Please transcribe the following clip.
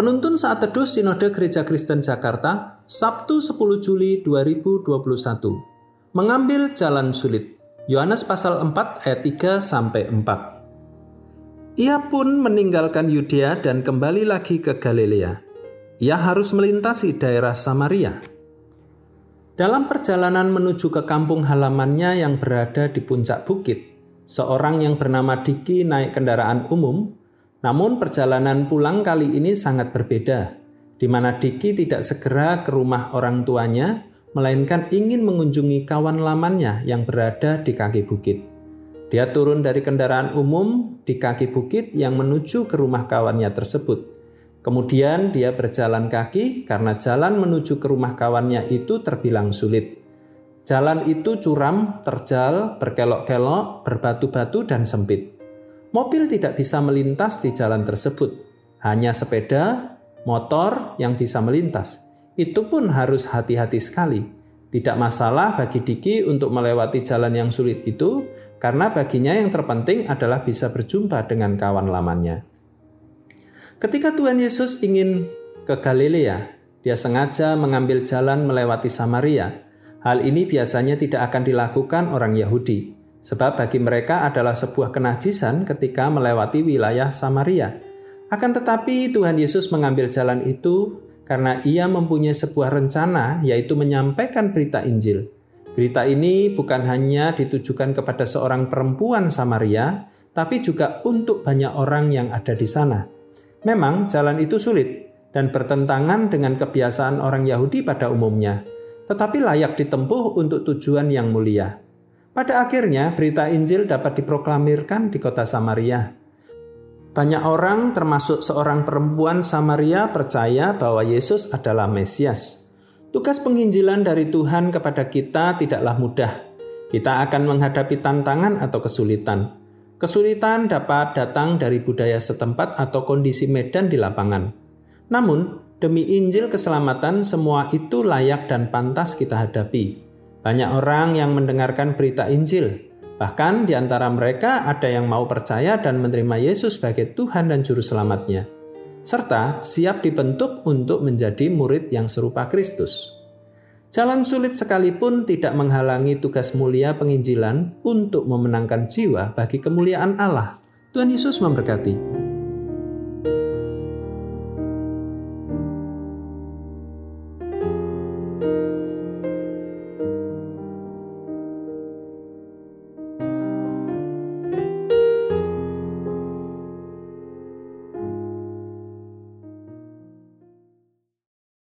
Penuntun saat teduh Sinode Gereja Kristen Jakarta, Sabtu 10 Juli 2021. Mengambil jalan sulit. Yohanes pasal 4 ayat 3 sampai 4. Ia pun meninggalkan Yudea dan kembali lagi ke Galilea. Ia harus melintasi daerah Samaria. Dalam perjalanan menuju ke kampung halamannya yang berada di puncak bukit, seorang yang bernama Diki naik kendaraan umum namun perjalanan pulang kali ini sangat berbeda, di mana Diki tidak segera ke rumah orang tuanya, melainkan ingin mengunjungi kawan lamannya yang berada di kaki bukit. Dia turun dari kendaraan umum di kaki bukit yang menuju ke rumah kawannya tersebut. Kemudian dia berjalan kaki karena jalan menuju ke rumah kawannya itu terbilang sulit. Jalan itu curam, terjal, berkelok-kelok, berbatu-batu, dan sempit. Mobil tidak bisa melintas di jalan tersebut. Hanya sepeda, motor yang bisa melintas. Itu pun harus hati-hati sekali. Tidak masalah bagi Diki untuk melewati jalan yang sulit itu, karena baginya yang terpenting adalah bisa berjumpa dengan kawan lamanya. Ketika Tuhan Yesus ingin ke Galilea, dia sengaja mengambil jalan melewati Samaria. Hal ini biasanya tidak akan dilakukan orang Yahudi. Sebab bagi mereka adalah sebuah kenajisan ketika melewati wilayah Samaria. Akan tetapi Tuhan Yesus mengambil jalan itu karena ia mempunyai sebuah rencana yaitu menyampaikan berita Injil. Berita ini bukan hanya ditujukan kepada seorang perempuan Samaria, tapi juga untuk banyak orang yang ada di sana. Memang jalan itu sulit dan bertentangan dengan kebiasaan orang Yahudi pada umumnya, tetapi layak ditempuh untuk tujuan yang mulia. Pada akhirnya, berita Injil dapat diproklamirkan di kota Samaria. Banyak orang, termasuk seorang perempuan Samaria, percaya bahwa Yesus adalah Mesias. Tugas penginjilan dari Tuhan kepada kita tidaklah mudah. Kita akan menghadapi tantangan atau kesulitan. Kesulitan dapat datang dari budaya setempat atau kondisi medan di lapangan. Namun, demi Injil keselamatan, semua itu layak dan pantas kita hadapi. Banyak orang yang mendengarkan berita Injil, bahkan di antara mereka ada yang mau percaya dan menerima Yesus sebagai Tuhan dan Juru Selamatnya, serta siap dibentuk untuk menjadi murid yang serupa Kristus. Jalan sulit sekalipun tidak menghalangi tugas mulia penginjilan untuk memenangkan jiwa bagi kemuliaan Allah. Tuhan Yesus memberkati.